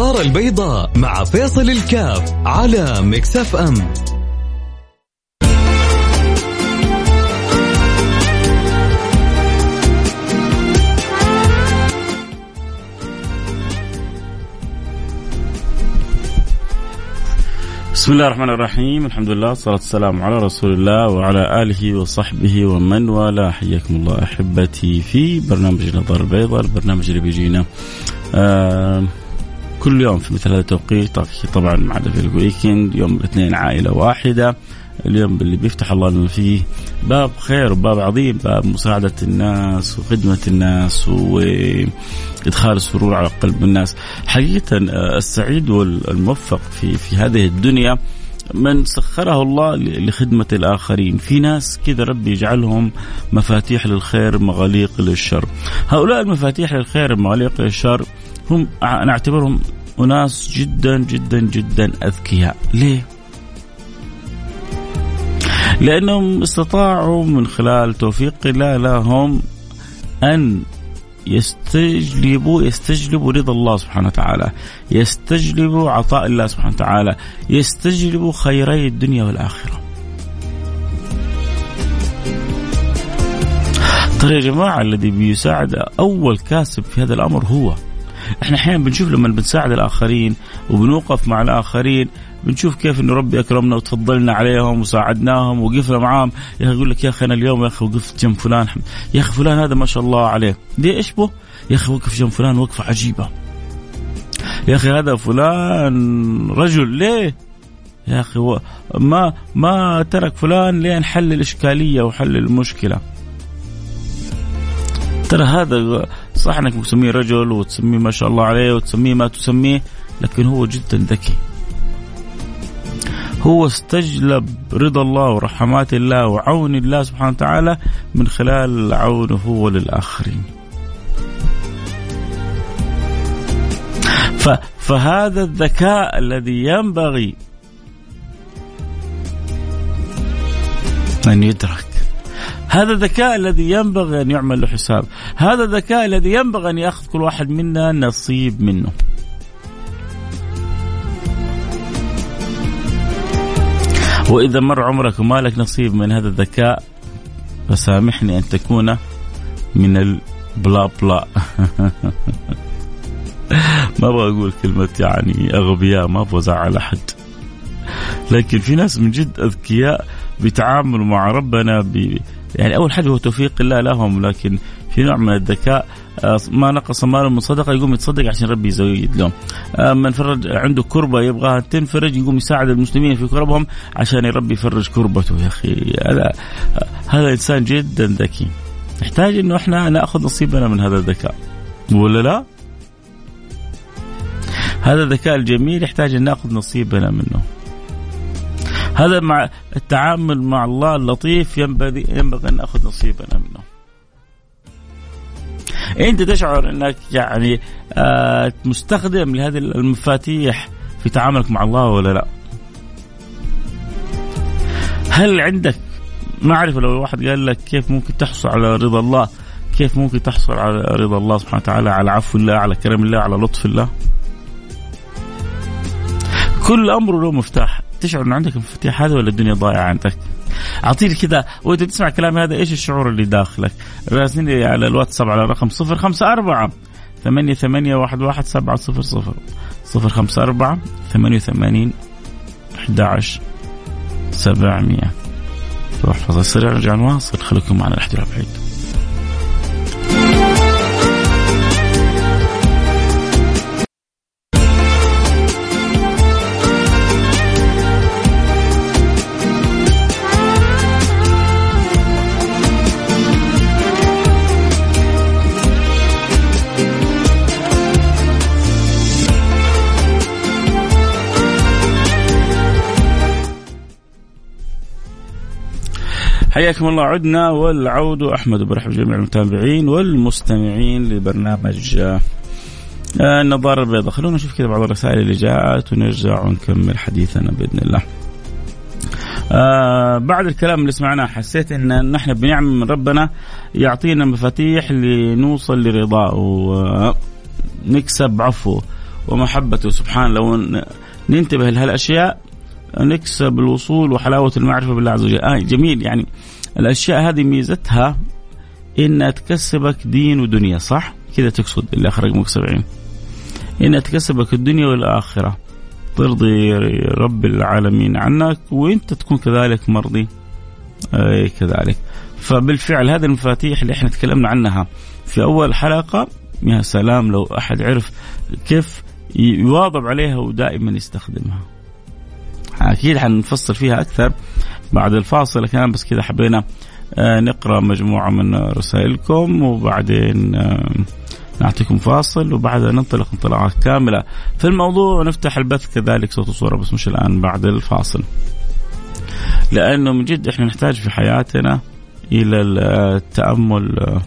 النظارة البيضاء مع فيصل الكاف على مكسف أم بسم الله الرحمن الرحيم. الحمد لله والصلاة والسلام على رسول الله وعلى آله وصحبه ومن والاه. حياكم الله أحبتي في برنامج النظارة البيضاء البرنامج اللي بيجينا. آه كل يوم في مثل هذا التوقيت. طبعا ما عدا في الويكند يوم الاثنين عائلة واحدة. اليوم اللي بيفتح الله لنا فيه باب خير وباب عظيم باب مساعدة الناس وخدمة الناس وإدخال السرور على قلب الناس. حقيقة آه، السعيد والموفق في, في هذه الدنيا من سخره الله لخدمة الآخرين. في ناس كذا ربي يجعلهم مفاتيح للخير مغاليق للشر. هؤلاء المفاتيح للخير مغاليق للشر هم نعتبرهم أناس جدا جدا جدا أذكياء. ليه؟ لأنهم استطاعوا من خلال توفيق الله لهم أن يستجلبوا يستجلبوا رضا الله سبحانه وتعالى. يستجلبوا عطاء الله سبحانه وتعالى. يستجلبوا خيري الدنيا والآخرة. ترى يا جماعة الذي بيساعد أول كاسب في هذا الأمر هو إحنا أحيانا بنشوف لما بنساعد الآخرين وبنوقف مع الآخرين بنشوف كيف إنه ربي أكرمنا وتفضلنا عليهم وساعدناهم وقفنا معاهم. يا أخي يقول لك يا أخي أنا اليوم يا أخي وقفت جنب فلان. يا أخي فلان هذا ما شاء الله عليه. ليه إيش به؟ يا أخي وقف جنب فلان وقفة عجيبة. يا أخي هذا فلان رجل ليه؟ يا أخي ما ما ترك فلان لين حل الإشكالية وحل المشكلة. ترى هذا صح انك تسميه رجل وتسميه ما شاء الله عليه وتسميه ما تسميه لكن هو جدا ذكي. هو استجلب رضا الله ورحمات الله وعون الله سبحانه وتعالى من خلال عونه هو للآخرين فهذا الذكاء الذي ينبغي أن يدرك. هذا الذكاء الذي ينبغي أن يعمل له حساب. هذا الذكاء الذي ينبغي أن يأخذ كل واحد منا نصيب منه. وإذا مر عمرك وما لك نصيب من هذا الذكاء فسامحني أن تكون من البلا بلا ما أبغى أقول كلمة يعني أغبياء ما أبغى أزعل أحد. لكن في ناس من جد أذكياء بيتعاملوا مع ربنا. يعني أول حاجة هو توفيق الله لهم لكن في نوع من الذكاء آه، ما نقص مال من صدقة يقوم يتصدق عشان ربي يزيد لهم. آه، من فرج عنده كربة يبغاها تنفرج يقوم يساعد المسلمين في كربهم عشان ربي يفرج كربته يا أخي هذا هذا إنسان جدا ذكي. نحتاج إنه إحنا نأخذ نصيبنا من هذا الذكاء. ولا لا؟ هذا الذكاء الجميل يحتاج أن نأخذ نصيبنا منه. هذا مع التعامل مع الله اللطيف ينبغي ينبغي أن نأخذ نصيبنا منه. أنت تشعر أنك يعني آه مستخدم لهذه المفاتيح في تعاملك مع الله ولا لا؟ هل عندك معرفه لو واحد قال لك كيف ممكن تحصل على رضا الله؟ كيف ممكن تحصل على رضا الله سبحانه وتعالى على عفو الله على كرم الله على لطف الله؟ كل أمر له مفتاح تشعر إنه عندك المفاتيح هذا ولا الدنيا ضايعة عندك؟ أعطيني كذا وانت تسمع كلامي هذا إيش الشعور اللي داخلك؟ راسلني على الواتساب على رقم 054 ثمانية ثمانية واحد واحد سبعة صفر صفر صفر خمسة أربعة ثمانية وثمانين أحد عشر سبعمية روح فضل سريع نرجع نواصل خليكم معنا لحد بعيد حياكم الله. عدنا والعود. أحمد برحب جميع المتابعين والمستمعين لبرنامج آه، النظارة البيضاء. خلونا نشوف كذا بعض الرسائل اللي جاءت ونرجع ونكمل حديثنا بإذن الله. آه بعد الكلام اللي سمعناه حسيت إن نحن بنعم من ربنا يعطينا مفاتيح لنوصل لرضاه ونكسب عفوه ومحبته. سبحانه لو ننتبه لهالأشياء نكسب الوصول وحلاوة المعرفة بالله عز وجل. آه جميل. يعني الأشياء هذه ميزتها إنها تكسبك دين ودنيا صح؟ كذا تقصد اللي اخر رقمك 70 إنها تكسبك الدنيا والآخرة. ترضي رب العالمين عنك وأنت تكون كذلك مرضي. أي كذلك. فبالفعل هذه المفاتيح اللي إحنا تكلمنا عنها في أول حلقة يا سلام لو أحد عرف كيف يواظب عليها ودائما يستخدمها. أكيد حنفصل فيها أكثر بعد الفاصل كان بس كذا حبينا آه، نقرأ مجموعة من رسائلكم وبعدين آه، نعطيكم فاصل وبعدها ننطلق انطلاقه كاملة في الموضوع ونفتح البث كذلك صوت وصورة بس مش الآن بعد الفاصل. لأنه من جد إحنا نحتاج في حياتنا إلى التأمل آه،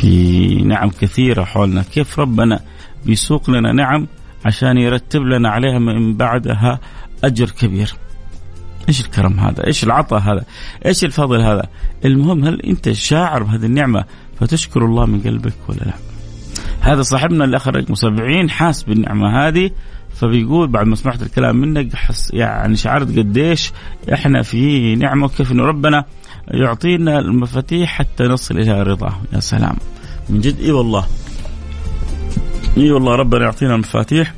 في نعم كثيرة حولنا، كيف ربنا بيسوق لنا نعم عشان يرتب لنا عليها من بعدها أجر كبير. إيش الكرم هذا؟ إيش العطاء هذا؟ إيش الفضل هذا؟ المهم هل أنت شاعر بهذه النعمة فتشكر الله من قلبك ولا لا؟ هذا صاحبنا اللي اخر رقم 70 حاس بالنعمة هذه فبيقول بعد ما سمعت الكلام منك حس يعني شعرت قديش إحنا في نعمة وكيف إنه ربنا يعطينا المفاتيح حتى نصل إلى رضاه يا سلام من جد إي والله إي والله ربنا يعطينا المفاتيح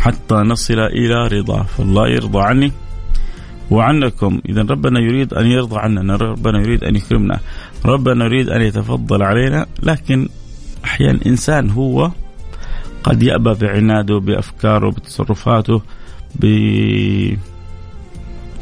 حتى نصل إلى رضاه فالله يرضى عني وعنكم. إذا ربنا يريد أن يرضى عننا ربنا يريد أن يكرمنا ربنا يريد أن يتفضل علينا. لكن أحيانا إنسان هو قد يأبى بعناده بأفكاره بتصرفاته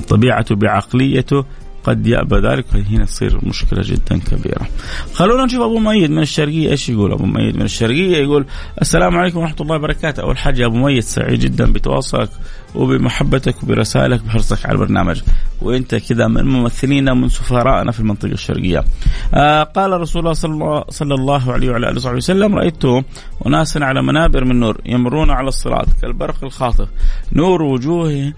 بطبيعته بعقليته. قد يأبى ذلك هنا تصير مشكلة جدا كبيرة. خلونا نشوف أبو مؤيد من الشرقية إيش يقول أبو مؤيد من الشرقية؟ يقول السلام عليكم ورحمة الله وبركاته. أول حاجة أبو مؤيد سعيد جدا بتواصلك وبمحبتك وبرسائلك بحرصك على البرنامج. وأنت كذا من ممثلينا من سفرائنا في المنطقة الشرقية. آه قال رسول الله صلى الله, صلى الله عليه وعلى آله وصحبه وسلم رأيت اناسا على منابر من نور يمرون على الصراط كالبرق الخاطف. نور وجوههم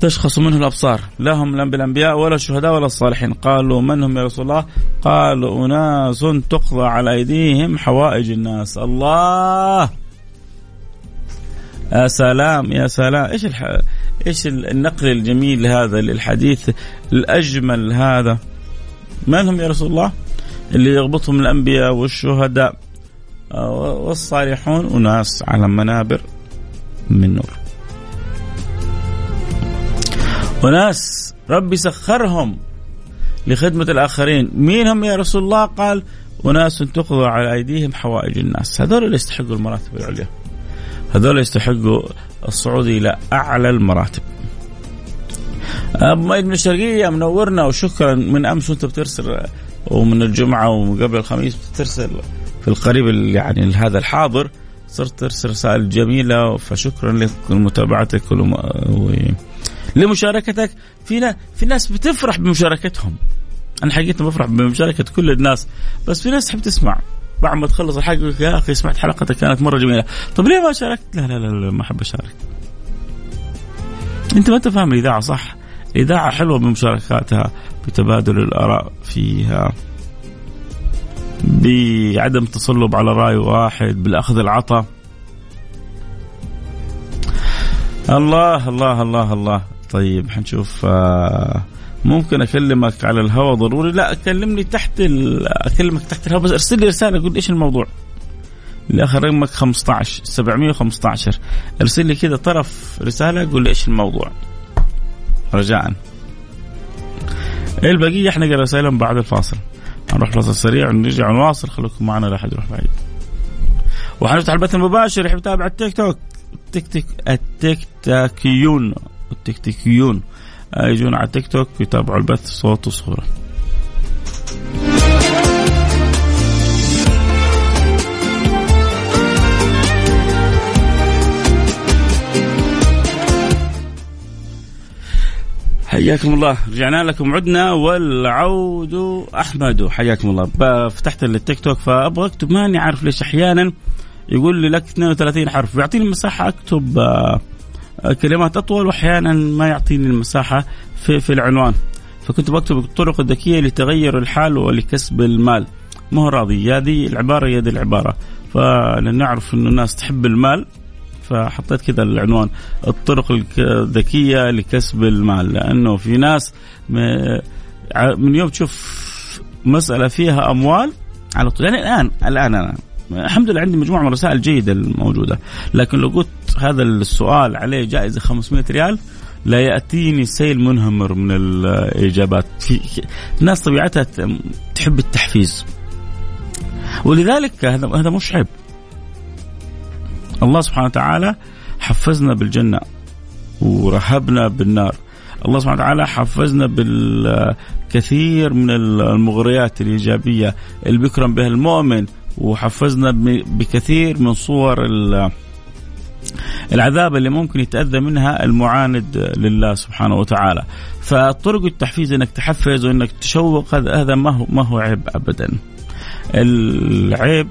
تشخص منه الأبصار. لا هم لا بالأنبياء ولا الشهداء ولا الصالحين. قالوا من هم يا رسول الله؟ قالوا أناس تقضى على أيديهم حوائج الناس. الله! يا سلام يا سلام. إيش الح... إيش النقل الجميل هذا للحديث الأجمل هذا؟ من هم يا رسول الله؟ اللي يغبطهم الأنبياء والشهداء. والصالحون أناس على منابر من نور. وناس ربي سخرهم لخدمة الآخرين. مين هم يا رسول الله؟ قال أناس تقضى على أيديهم حوائج الناس. هذول اللي يستحقوا المراتب العليا. هذول يستحقوا الصعود إلى أعلى المراتب. أبو مؤيد من الشرقية منورنا وشكرا من أمس وأنت بترسل ومن الجمعة وقبل الخميس بترسل في القريب يعني هذا الحاضر صرت ترسل رسائل جميلة فشكرا لك لمتابعتك لمشاركتك. في في ناس بتفرح بمشاركتهم. أنا حقيقة بفرح بمشاركة كل الناس بس في ناس تحب تسمع. بعد ما تخلص الحلقة يا أخي سمعت حلقتك كانت مرة جميلة. طب ليه ما شاركت؟ لا لا لا, لا ما أحب أشارك. أنت ما أنت فاهم الإذاعة صح؟ الإذاعة حلوة بمشاركاتها بتبادل الآراء فيها بعدم تصلب على رأي واحد بالأخذ العطاء الله الله الله الله. طيب حنشوف آه، ممكن أكلمك على الهواء ضروري؟ لا اكلمني تحت أكلمك تحت الهواء بس ارسل لي رسالة قول إيش الموضوع؟ اللي اخر رقمك 15 715 ارسل لي كذا طرف رسالة قول لي إيش الموضوع. رجاء. البقية؟ إحنا نقرا رسائلهم بعد الفاصل. نروح فاصل سريع ونرجع نواصل. خليكم معنا لا أحد يروح بعيد. وحنفتح البث المباشر يحب يتابع التيك توك. التيك توك التيك تاكيون التكتيكيون آه، يجون على تيك توك يتابعوا البث صوت وصورة. حياكم الله. رجعنا لكم عدنا والعود أحمد. حياكم الله. فتحت التيك توك فأبغى أكتب ماني عارف ليش أحيانا يقول لي لك 32 حرف. بيعطيني مساحة أكتب آه كلمات أطول وأحيانا ما يعطيني المساحة في, في العنوان. فكنت بكتب الطرق الذكيه لتغير الحال ولكسب المال. ما هو راضي. يا دي العبارة يا دي العبارة. فنعرف إنه الناس تحب المال فحطيت كذا العنوان. الطرق الذكية لكسب المال. لأنه في ناس من يوم تشوف مسألة فيها أموال على طول. يعني الآن الآن أنا. الحمد لله عندي مجموعة من الرسائل الجيده الموجودة. لكن لو قلت هذا السؤال عليه جائزة 500 ريال لا يأتيني سيل منهمر من الإجابات. في طبيعتها تحب التحفيز. ولذلك هذا هذا مش عيب الله سبحانه وتعالى حفزنا بالجنة ورهبنا بالنار. الله سبحانه وتعالى حفزنا بالكثير من المغريات الإيجابية اللي بيكرم بها المؤمن. وحفزنا بكثير من صور العذاب اللي ممكن يتأذى منها المعاند لله سبحانه وتعالى. فطرق التحفيز إنك تحفز وإنك تشوق هذا ما هو ما هو عيب ابدا. العيب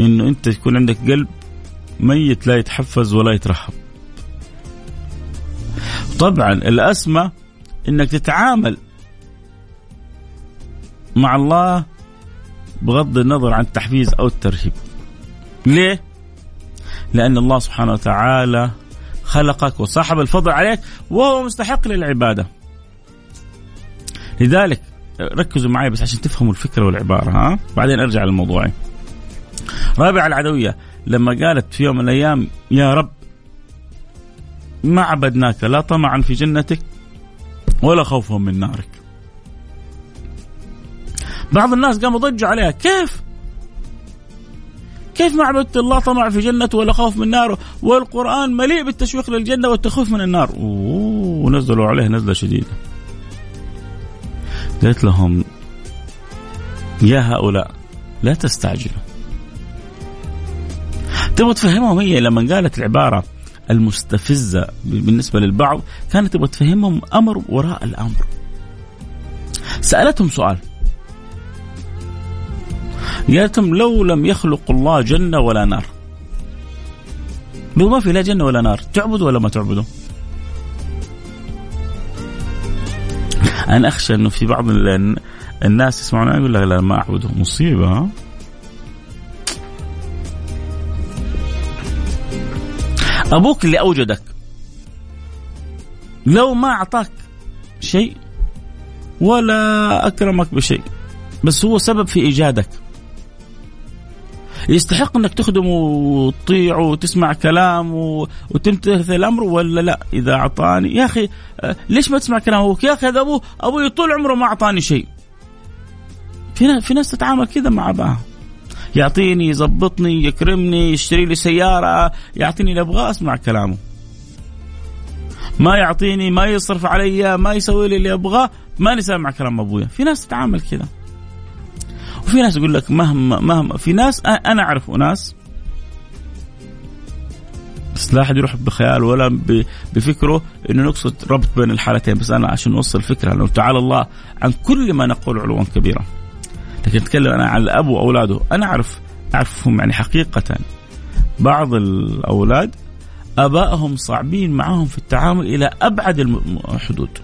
إنه أنت يكون عندك قلب ميت لا يتحفز ولا يترحب طبعا الأسمى أنك تتعامل مع الله بغض النظر عن التحفيز أو الترهيب. ليه؟ لأن الله سبحانه وتعالى خلقك وصاحب الفضل عليك وهو مستحق للعبادة. لذلك ركزوا معي بس عشان تفهموا الفكرة والعبارة ها؟ بعدين أرجع للموضوع. رابعة العدوية لما قالت في يوم من الأيام يا رب ما عبدناك لا طمعا في جنتك ولا خوفا من نارك. بعض الناس قاموا ضجوا عليها. كيف؟ كيف ما عبدت الله طمع في جنته ولا خوف من ناره؟ والقرآن مليء بالتشويق للجنة والتخوف من النار. ونزلوا عليه نزلة شديدة. قالت لهم يا هؤلاء لا تستعجلوا. تبغى تفهمهم؟ هي لما قالت العبارة المستفزة بالنسبة للبعض كانت تبغى تفهمهم أمر وراء الأمر. سألتهم سؤال قالتهم لو لم يخلق الله جنه ولا نار. ما في لا جنه ولا نار تعبدوا ولا ما تعبدوا؟ أنا أخشى إنه في بعض الناس يسمعون يقول لا لا ما أعبده. مصيبة ها؟ أبوك اللي أوجدك لو ما أعطاك شيء ولا أكرمك بشيء بس هو سبب في إيجادك. يستحق إنك تخدمه وتطيعه وتسمع كلامه وتمتثل امره ولا لا؟ إذا اعطاني يا أخي آه، ليش ما تسمع كلام أبوك؟ يا أخي هذا ابوه أبوي طول عمره ما أعطاني شيء. في في ناس تتعامل كذا مع أباها. يعطيني يظبطني يكرمني يشتري لي سيارة يعطيني اللي أبغاه أسمع كلامه. ما يعطيني ما يصرف علي ما يسوي لي اللي أبغاه ما سامع كلام أبويا. في ناس تتعامل كذا. وفي ناس يقول لك مهما مهما في ناس أنا أعرف ناس بس لا أحد يروح بخيال ولا بفكره إنه نقصد ربط بين الحالتين بس أنا عشان أوصل فكره لو تعالى الله عن كل ما نقول علوا كبيرا. لكن أتكلم أنا عن الأب وأولاده أنا اعرف أعرفهم يعني حقيقة. بعض الأولاد أبائهم صعبين معهم في التعامل إلى أبعد الحدود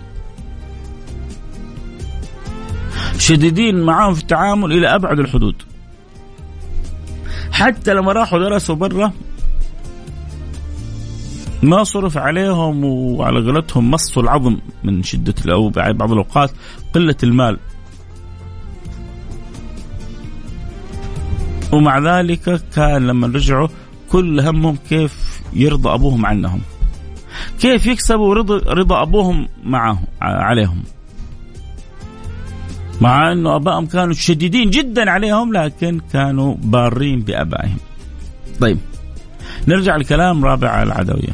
شديدين معاهم في التعامل إلى أبعد الحدود. حتى لما راحوا درسوا برا ما صرف عليهم وعلى قولتهم مصوا العظم من شدة أو بعض الأوقات قلة المال. ومع ذلك كان لما رجعوا كل همهم كيف يرضى أبوهم عنهم. كيف يكسبوا رضا رضا أبوهم معه عليهم. مع أنه أبائهم كانوا شديدين جدا عليهم لكن كانوا بارين بأبائهم. طيب. نرجع لكلام رابع العدوية.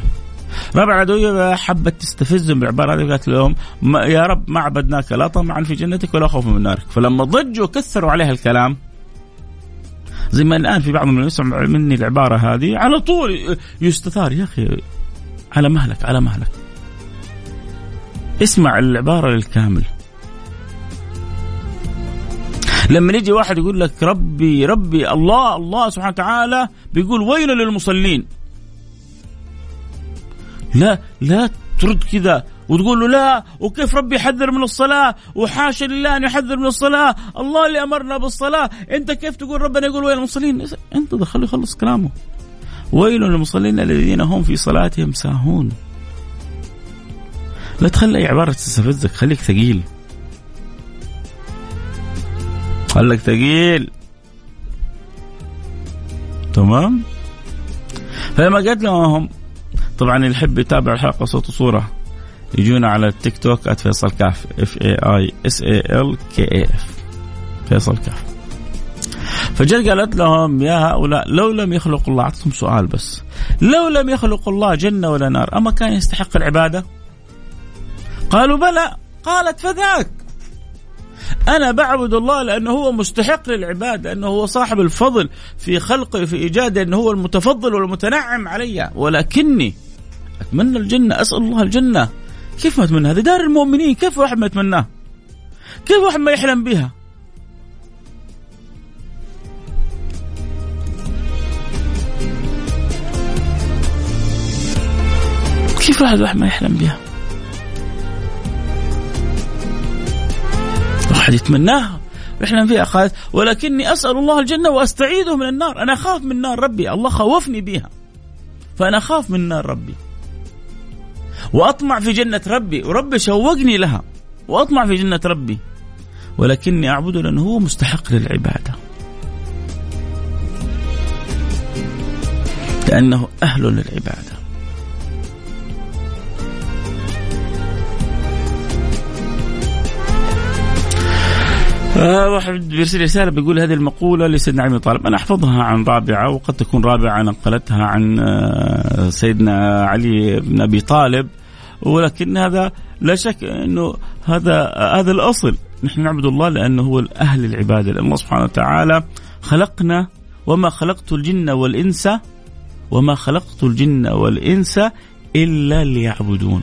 رابع العدوية حبت تستفزهم بالعبارة هذه قالت لهم يا رب ما عبدناك لا طمعا في جنتك ولا خوفا من نارك. فلما ضجوا كثروا عليها الكلام. زي ما الآن في بعض من يسمع مني العبارة هذه على طول يستثار يا أخي على مهلك على مهلك. اسمع العبارة للكامل. لما يجي واحد يقول لك ربي ربي الله الله سبحانه وتعالى بيقول ويل للمصلين. لا لا ترد كذا وتقول له لا وكيف ربي يحذر من الصلاة؟ وحاشا لله أن يحذر من الصلاة. الله اللي أمرنا بالصلاة. أنت كيف تقول ربنا يقول وين المصلين أنت خليه يخلص كلامه. ويل للمصلين الذين هم في صلاتهم ساهون. لا تخلي عبارة تستفزك خليك ثقيل. خليك ثقيل تمام؟ فلما قلت لهم طبعا اللي يحب يتابع الحلقة صوت وصورة يجونا على التيك توك @فيصل كاف F A I S A L K A F فيصل كاف. فجت قالت لهم يا هؤلاء لو لم يخلق الله اعطتهم سؤال بس لو لم يخلق الله جنة ولا نار أما كان يستحق العبادة؟ قالوا بلى. قالت فذاك. أنا بعبد الله لأنه هو مستحق للعبادة لأنه هو صاحب الفضل في خلقه في إيجاده أنه هو المتفضل والمتنعم علي. ولكني أتمنى الجنة أسأل الله الجنة. كيف ما أتمنى؟ هذه دار المؤمنين كيف واحد ما يتمناه؟ كيف واحد ما يحلم بها؟ كيف واحد واحد ما يحلم بها؟ واحد يتمناها. ويحلم فيها قالت ولكني أسأل الله الجنة وأستعيذه من النار. أنا أخاف من نار ربي. الله خوفني بها. فأنا أخاف من نار ربي. وأطمع في جنة ربي. وربي شوقني لها. وأطمع في جنة ربي. ولكني أعبده لأنه هو مستحق للعبادة. لأنه أهل للعبادة. واحد بيرسل رسالة بيقول هذه المقولة لسيدنا علي بن طالب. أنا أحفظها عن رابعة وقد تكون رابعة نقلتها عن آه سيدنا علي بن أبي طالب. ولكن هذا لا شك إنه هذا هذا الأصل. نحن نعبد الله لأنه هو أهل العباده لأن الله سبحانه وتعالى خلقنا وما خلقت الجن والإنس وما خلقت الجن والإنس إلا ليعبدون.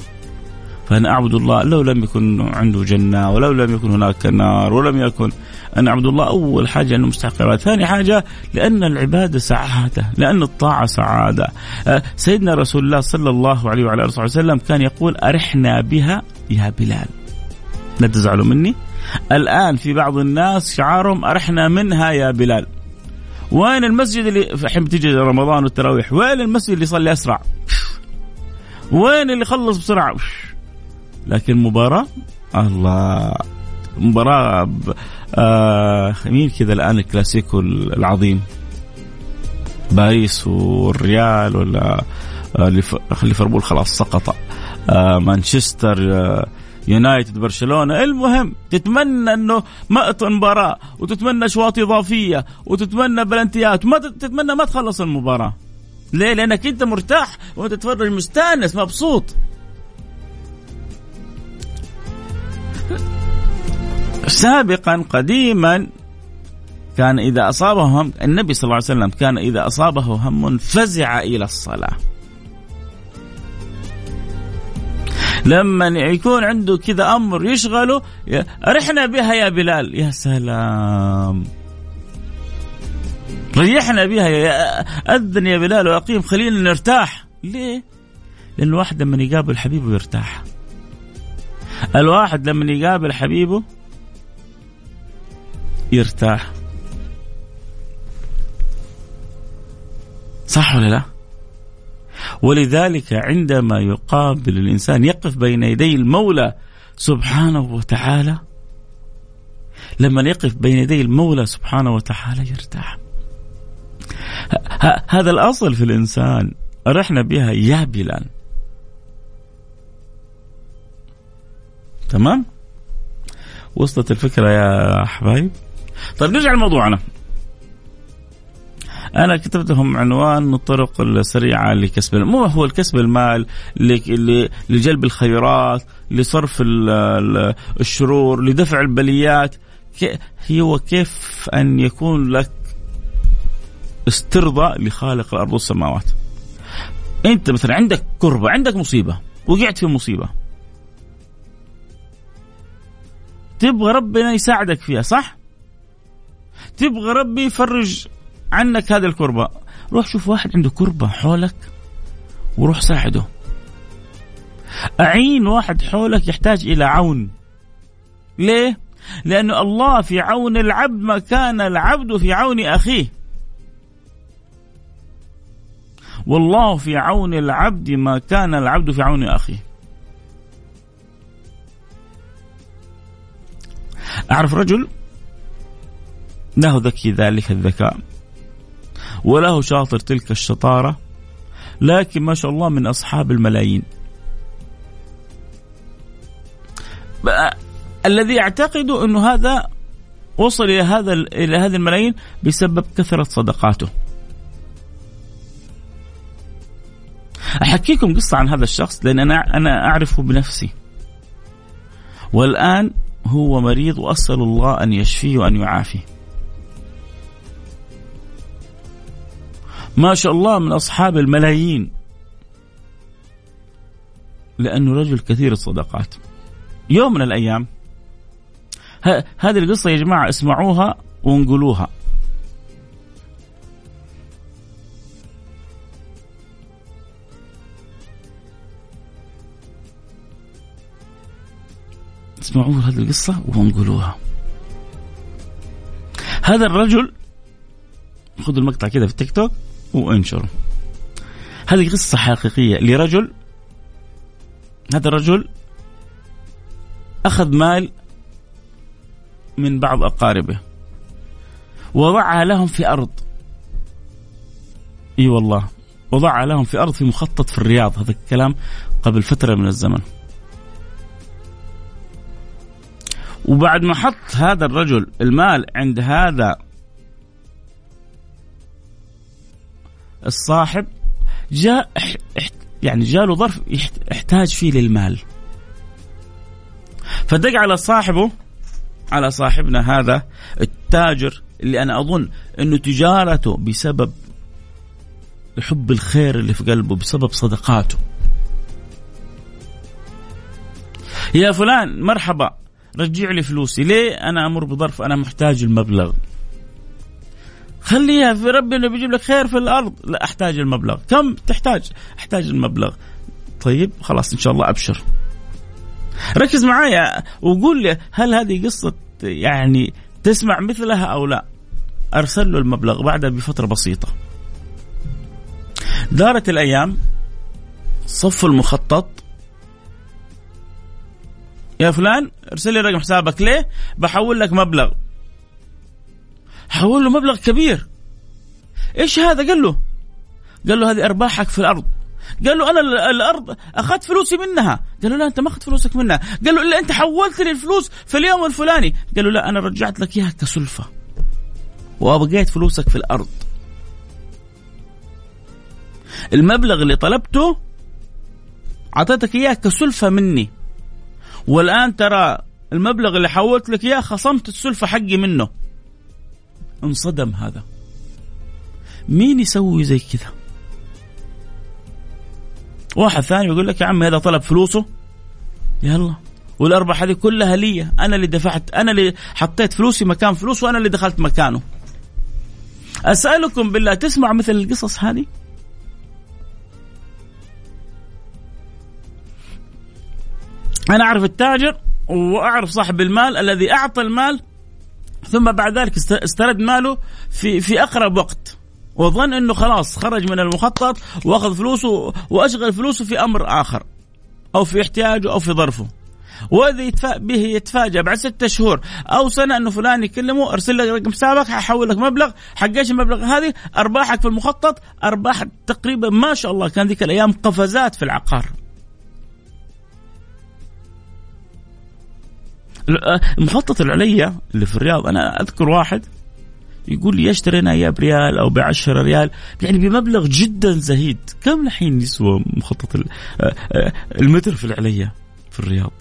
فأنا أعبد الله لو لم يكن عنده جنة ولو لم يكن هناك نار ولم يكن أن أعبد الله أول حاجة أنه مستحق العبادة ثاني حاجة لأن العبادة سعادة لأن الطاعة سعادة. أه، سيدنا رسول الله صلى الله عليه وعلى آله وسلم كان يقول أرحنا بها يا بلال. لا تزعلوا مني. الآن في بعض الناس شعارهم أرحنا منها يا بلال. وين المسجد اللي الحين بتيجي رمضان والتراويح؟ وين المسجد اللي يصلي أسرع؟ وين اللي يخلص بسرعة؟ لكن مباراة الله. مباراة آه مين كذا الآن الكلاسيكو العظيم؟ باريس والريال ولا آه ليفربول خلاص سقط آه مانشستر آه يونايتد برشلونة. المهم تتمنى إنه ما مباراة وتتمنى أشواط إضافية وتتمنى بلنتيات. وما تتمنى ما تخلص المباراة. ليه؟ لأنك أنت مرتاح وأنت تتفرج مستأنس مبسوط. سابقا قديما كان إذا أصابه هم النبي صلى الله عليه وسلم كان إذا أصابه هم فزع إلى الصلاة. لما يكون عنده كذا أمر يشغله رحنا بها يا بلال. يا سلام. ريحنا بها يا أذن يا بلال وأقيم خلينا نرتاح. ليه؟ لأن الواحد لما يقابل حبيبه يرتاح. الواحد لما يقابل حبيبه يرتاح. صح ولا لا؟ ولذلك عندما يقابل الإنسان يقف بين يدي المولى سبحانه وتعالى لما يقف بين يدي المولى سبحانه وتعالى يرتاح. هذا الأصل في الإنسان. رحنا بها يا بلال. تمام؟ وصلت الفكرة يا حبايب طيب نرجع لموضوعنا. أنا كتبت لهم عنوان الطرق السريعة لكسب مو هو الكسب المال لجلب الخيرات لصرف الشرور لدفع البليات. هو كيف أن يكون لك استرضاء لخالق الأرض والسماوات. أنت مثلا عندك كربة عندك مصيبة وقعت في مصيبة. تبغى ربنا يساعدك فيها صح؟ تبغى ربي يفرج عنك هذه الكربة. روح شوف واحد عنده كربة حولك وروح ساعده. أعين واحد حولك يحتاج إلى عون. ليه؟ لأن الله في عون العبد ما كان العبد في عون أخيه. والله في عون العبد ما كان العبد في عون أخيه. أعرف رجل له ذكي ذلك الذكاء. وله شاطر تلك الشطارة لكن ما شاء الله من أصحاب الملايين. الذي يعتقد أنه هذا وصل إلى هذا إلى هذه الملايين بسبب كثرة صدقاته. أحكيكم قصة عن هذا الشخص لأن أنا أنا أعرفه بنفسي. والآن هو مريض وأسأل الله أن يشفيه وأن يعافيه. ما شاء الله من أصحاب الملايين. لأنه رجل كثير الصدقات. يوم من الأيام هذه القصة يا جماعة اسمعوها وانقلوها. اسمعوا هذه القصة وانقلوها. هذا الرجل خذوا المقطع كذا في التيك توك. وانشروا. هذه قصة حقيقية لرجل هذا الرجل أخذ مال من بعض أقاربه وضعها لهم في أرض. إي والله وضعها لهم في أرض في مخطط في الرياض هذا الكلام قبل فترة من الزمن. وبعد ما حط هذا الرجل المال عند هذا الصاحب جاء يعني جاله ظرف يحتاج فيه للمال. فدق على صاحبه على صاحبنا هذا التاجر اللي أنا أظن إنه تجارته بسبب حب الخير اللي في قلبه بسبب صدقاته. يا فلان مرحبا رجع لي فلوسي. ليه أنا أمر بظرف؟ أنا محتاج المبلغ. خليها في ربنا بيجيب لك خير في الأرض. لا أحتاج المبلغ. كم تحتاج؟ أحتاج المبلغ. طيب خلاص إن شاء الله أبشر. ركز معايا وقول لي هل هذه قصة يعني تسمع مثلها أو لا. أرسل له المبلغ بعدها بفترة بسيطة. دارت الأيام صف المخطط. يا فلان ارسل لي رقم حسابك. ليه؟ بحول لك مبلغ. حول له مبلغ كبير. إيش هذا؟ قال له قال له هذه أرباحك في الأرض. قال له أنا الأرض أخذت فلوسي منها. قال له لا أنت ما أخذت فلوسك منها. قال له إلا أنت حولت لي الفلوس في اليوم الفلاني. قال له لا أنا رجعت لك إياها كسلفة. وأبقيت فلوسك في الأرض. المبلغ اللي طلبته أعطيتك إياه كسلفة مني. والآن ترى المبلغ اللي حولت لك إياه خصمت السلفة حقي منه. انصدم هذا. مين يسوي زي كذا؟ واحد ثاني يقول لك يا عم هذا طلب فلوسه؟ يلا. والأرباح هذه كلها لي. أنا اللي دفعت أنا اللي حطيت فلوسي مكان فلوس وأنا اللي دخلت مكانه. أسألكم بالله تسمع مثل القصص هذه؟ أنا أعرف التاجر وأعرف صاحب المال الذي أعطى المال ثم بعد ذلك استرد ماله في في أقرب وقت. وظن إنه خلاص خرج من المخطط وأخذ فلوسه وأشغل فلوسه في أمر آخر أو في احتياجه أو في ظرفه. واذا به يتفاجأ بعد ستة شهور. أو سنة انه فلان يكلمه أرسل لك رقم حسابك ححول لك مبلغ حق إيش المبلغ هذه؟ أرباحك في المخطط أرباح تقريبا ما شاء الله. كان ذيك الأيام قفزات في العقار. المخطط العليا اللي في الرياض أنا أذكر واحد يقول لي اشترينا إياه بريال أو ب 10 ريال يعني بمبلغ جدا زهيد. كم الحين يسوى مخطط آه، آه، المتر في العليا في الرياض؟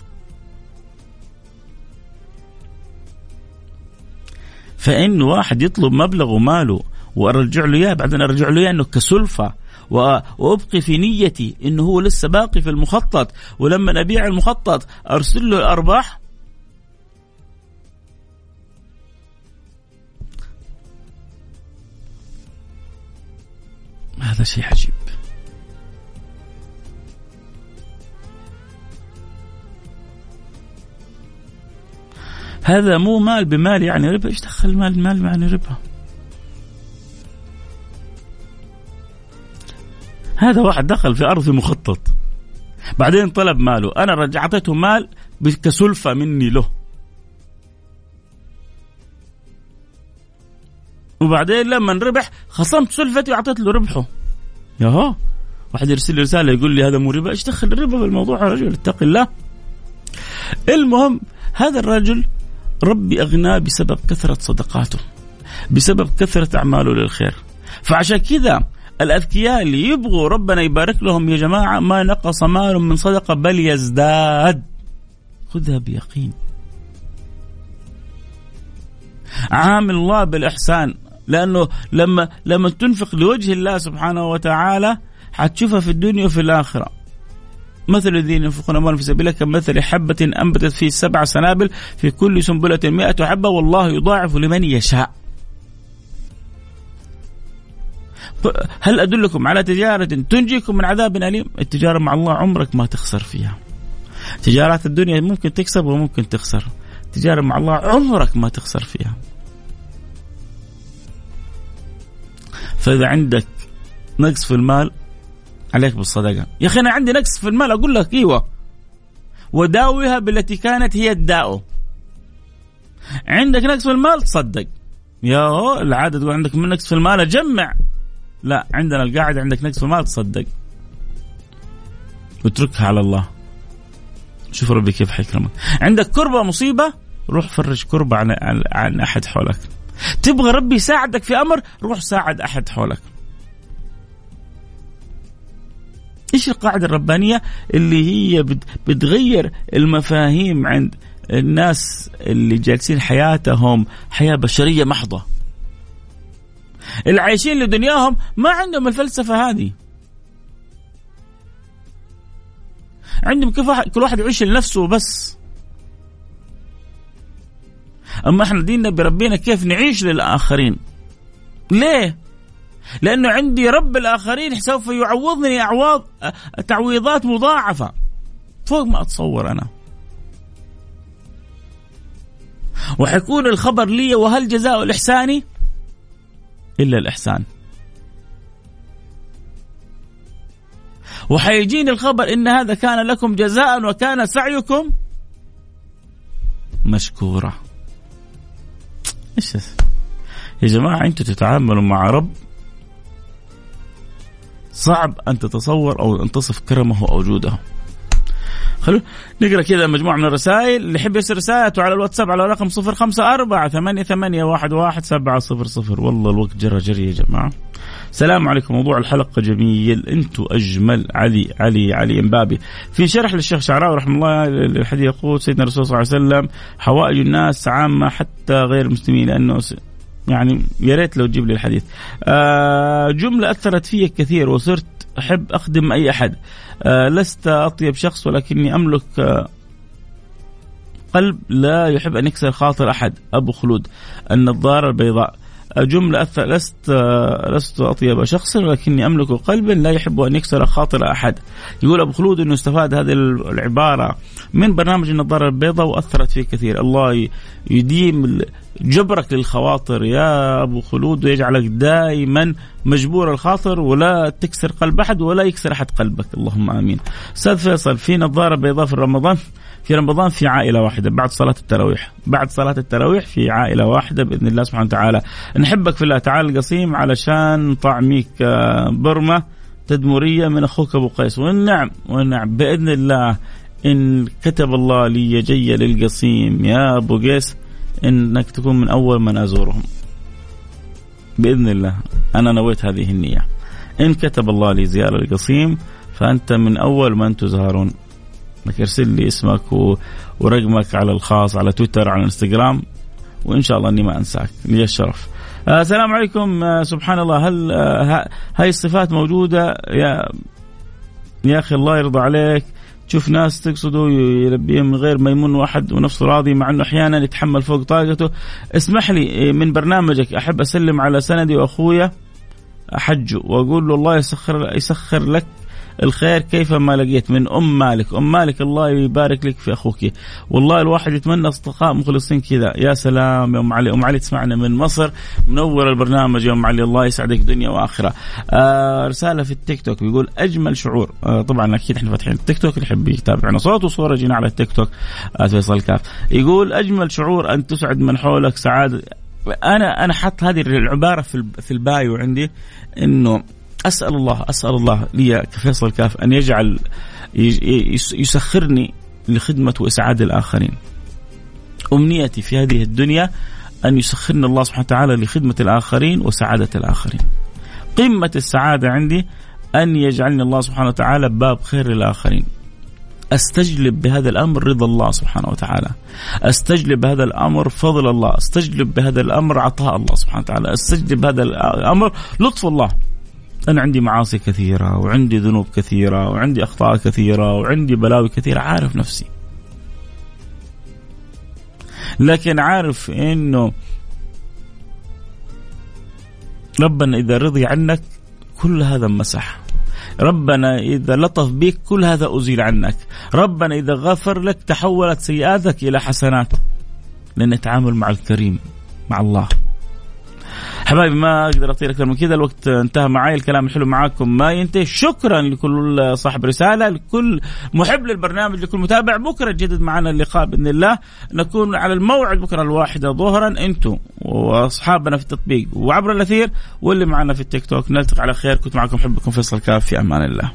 فإن واحد يطلب مبلغ وماله وارجع له إياه بعدين أرجع له إياه إنه كسلفة وأبقي في نيتي إنه هو لسه باقي في المخطط. ولما أبيع المخطط أرسل له الأرباح هذا شيء عجيب. هذا مو مال بمال يعني ربا. إيش دخل مال بمال يعني ربا؟ هذا واحد دخل في أرض مخطط. بعدين طلب ماله. أنا رجعته مال كسلفه مني له. وبعدين لما ربح خصمت سلفتي وأعطيت له ربحه. ياهو. واحد يرسل لي رسالة يقول لي هذا مو ربا إيش دخل الربا في الموضوع يا رجل؟ اتق الله. المهم هذا الرجل ربي أغناه بسبب كثرة صدقاته بسبب كثرة أعماله للخير. فعشان كذا الأذكياء اللي يبغوا ربنا يبارك لهم يا جماعة ما نقص مال من صدقة بل يزداد. خذها بيقين. عامل الله بالإحسان. لأنه لما لما تنفق لوجه الله سبحانه وتعالى حتشوفها في الدنيا وفي الآخرة مثل الذين ينفقون أموالهم في سبيل الله كمثل حبة أنبتت في سبع سنابل في كل سنبلة مئة حبة والله يضاعف لمن يشاء. هل أدلكم على تجارة تنجيكم من عذاب أليم؟ التجارة مع الله عمرك ما تخسر فيها. تجارات الدنيا ممكن تكسب وممكن تخسر. التجارة مع الله عمرك ما تخسر فيها. فإذا عندك نقص في المال عليك بالصدقة. يا أخي أنا عندي نقص في المال أقول لك إيوه. وداويها بالتي كانت هي الداء. عندك نقص في المال؟ تصدق. يا العادة تقول عندك من نقص في المال؟ أجمع لا عندنا القاعدة عندك نقص في المال تصدق. واتركها على الله. شوف ربي كيف حيكرمك. عندك كربة مصيبة؟ روح فرج كربة عن, عن أحد حولك. تبغى ربي يساعدك في أمر روح ساعد أحد حولك. إيش القاعدة الربانية اللي هي بتغير المفاهيم عند الناس اللي جالسين حياتهم حياة بشرية محضة؟ اللي عايشين لدنياهم ما عندهم الفلسفة هذه. عندهم كيف كل واحد يعيش لنفسه بس. أما إحنا ديننا بربينا كيف نعيش للآخرين؟ ليه؟ لأنه عندي رب الآخرين سوف يعوضني أعواض تعويضات مضاعفة. فوق ما أتصور أنا. وحيكون الخبر لي وهل جزاء الإحسان؟ إلا الإحسان. وحيجيني الخبر إن هذا كان لكم جزاء وكان سعيكم مشكورا. إيش يا جماعة أنتم تتعاملوا مع رب صعب أن تتصور أو أن تصف كرمه أو جوده. خلو نقرأ كذا مجموعة من الرسائل. اللي يحب يرسل رسالته على الواتساب على رقم 054 88 ثمانية واحد واحد سبعة صفر صفر. والله الوقت جرى جري يا جماعة. السلام عليكم. موضوع الحلقة جميل. أنتم أجمل علي علي علي إمبابي. في شرح للشيخ شعراوي رحمه الله الحديث يقول سيدنا الرسول صلى الله عليه وسلم حوائج الناس عامة حتى غير المسلمين لأنه يعني يا ريت لو تجيب لي الحديث. آه جملة أثرت في كثير وصرت أحب أخدم أي أحد. آه لست أطيب شخص ولكني أملك آه قلب لا يحب أن يكسر خاطر أحد. أبو خلود النظارة البيضاء. جملة لست لست أطيب شخص ولكني أملك قلبا لا يحب أن يكسر خاطر أحد. يقول أبو خلود أنه استفاد هذه العبارة من برنامج النظارة البيضاء وأثرت فيه كثير. الله يديم جبرك للخواطر. يا أبو خلود ويجعلك دائما مجبور الخاطر ولا تكسر قلب أحد ولا يكسر أحد قلبك. اللهم آمين. أستاذ فيصل في نظارة بيضاء في رمضان في رمضان في عائلة واحدة بعد صلاة التراويح. بعد صلاة التراويح في عائلة واحدة بإذن الله سبحانه وتعالى. نحبك في الله تعالى القصيم علشان طعميك آه، برمة تدمرية من أخوك أبو قيس. والنعم والنعم. بإذن الله إن كتب الله لي جي للقصيم يا أبو قيس إنك تكون من أول من أزورهم. بإذن الله أنا نويت هذه النية. إن كتب الله لي زيارة القصيم فأنت من أول من تزارون. انك ارسل لي اسمك و... ورقمك على الخاص على تويتر على الانستغرام وإن شاء الله إني ما أنساك. لي الشرف. آه السلام عليكم. آه سبحان الله. هل آه هاي الصفات موجودة؟ يا يا أخي الله يرضى عليك. تشوف ناس تقصده يلبيهم من غير ما يمن واحد ونفسه راضي مع إنه أحيانا يتحمل فوق طاقته. اسمح لي إيه، من برنامجك أحب أسلم على سندي وأخويا حجه وأقول له الله يسخر يسخر لك الخير كيفما لقيت من أم مالك؟ أم مالك الله يبارك لك في أخوك. والله الواحد يتمنى أصدقاء مخلصين كذا. يا سلام يا أم علي. أم علي تسمعنا من مصر منور البرنامج. يا أم علي الله يسعدك دنيا وآخرة. آه رسالة في التيك توك بيقول أجمل شعور. آه طبعا أكيد إحنا فاتحين التيك توك اللي يحب يتابعنا صوت وصورة جينا على التيك توك. آه فيصل كاف. يقول أجمل شعور أن تسعد من حولك سعادة. أنا أنا حط هذه العبارة في في البايو عندي إنه أسأل الله أسأل الله لي كفيصل كاف أن يجعل يسخرني لخدمة وإسعاد الآخرين. أمنيتي في هذه الدنيا أن يسخرني الله سبحانه وتعالى لخدمة الآخرين وسعادة الآخرين. قمة السعادة عندي أن يجعلني الله سبحانه وتعالى باب خير للآخرين. أستجلب بهذا الأمر رضا الله سبحانه وتعالى. أستجلب بهذا الأمر فضل الله، أستجلب بهذا الأمر عطاء الله سبحانه وتعالى، أستجلب بهذا الأمر لطف الله. أنا عندي معاصي كثيرة وعندي ذنوب كثيرة وعندي أخطاء كثيرة وعندي بلاوي كثيرة عارف نفسي. لكن عارف إنه ربنا إذا رضي عنك كل هذا مسح. ربنا إذا لطف بك كل هذا أزيل عنك. ربنا إذا غفر لك تحولت سيئاتك إلى حسنات. لأن تعامل مع الكريم مع الله. حبايبي ما أقدر اطير أكثر من كذا. الوقت انتهى معي الكلام الحلو معاكم. ما ينتهي. شكرا لكل صاحب رسالة لكل محب للبرنامج لكل متابع. بكرة يجدد معنا اللقاء بإذن الله. نكون على الموعد بكرة الواحدة ظهرا. أنتم وأصحابنا في التطبيق وعبر الأثير واللي معنا في التيك توك. نلتقي على خير. كنت معكم حبكم فيصل كاف في أمان الله.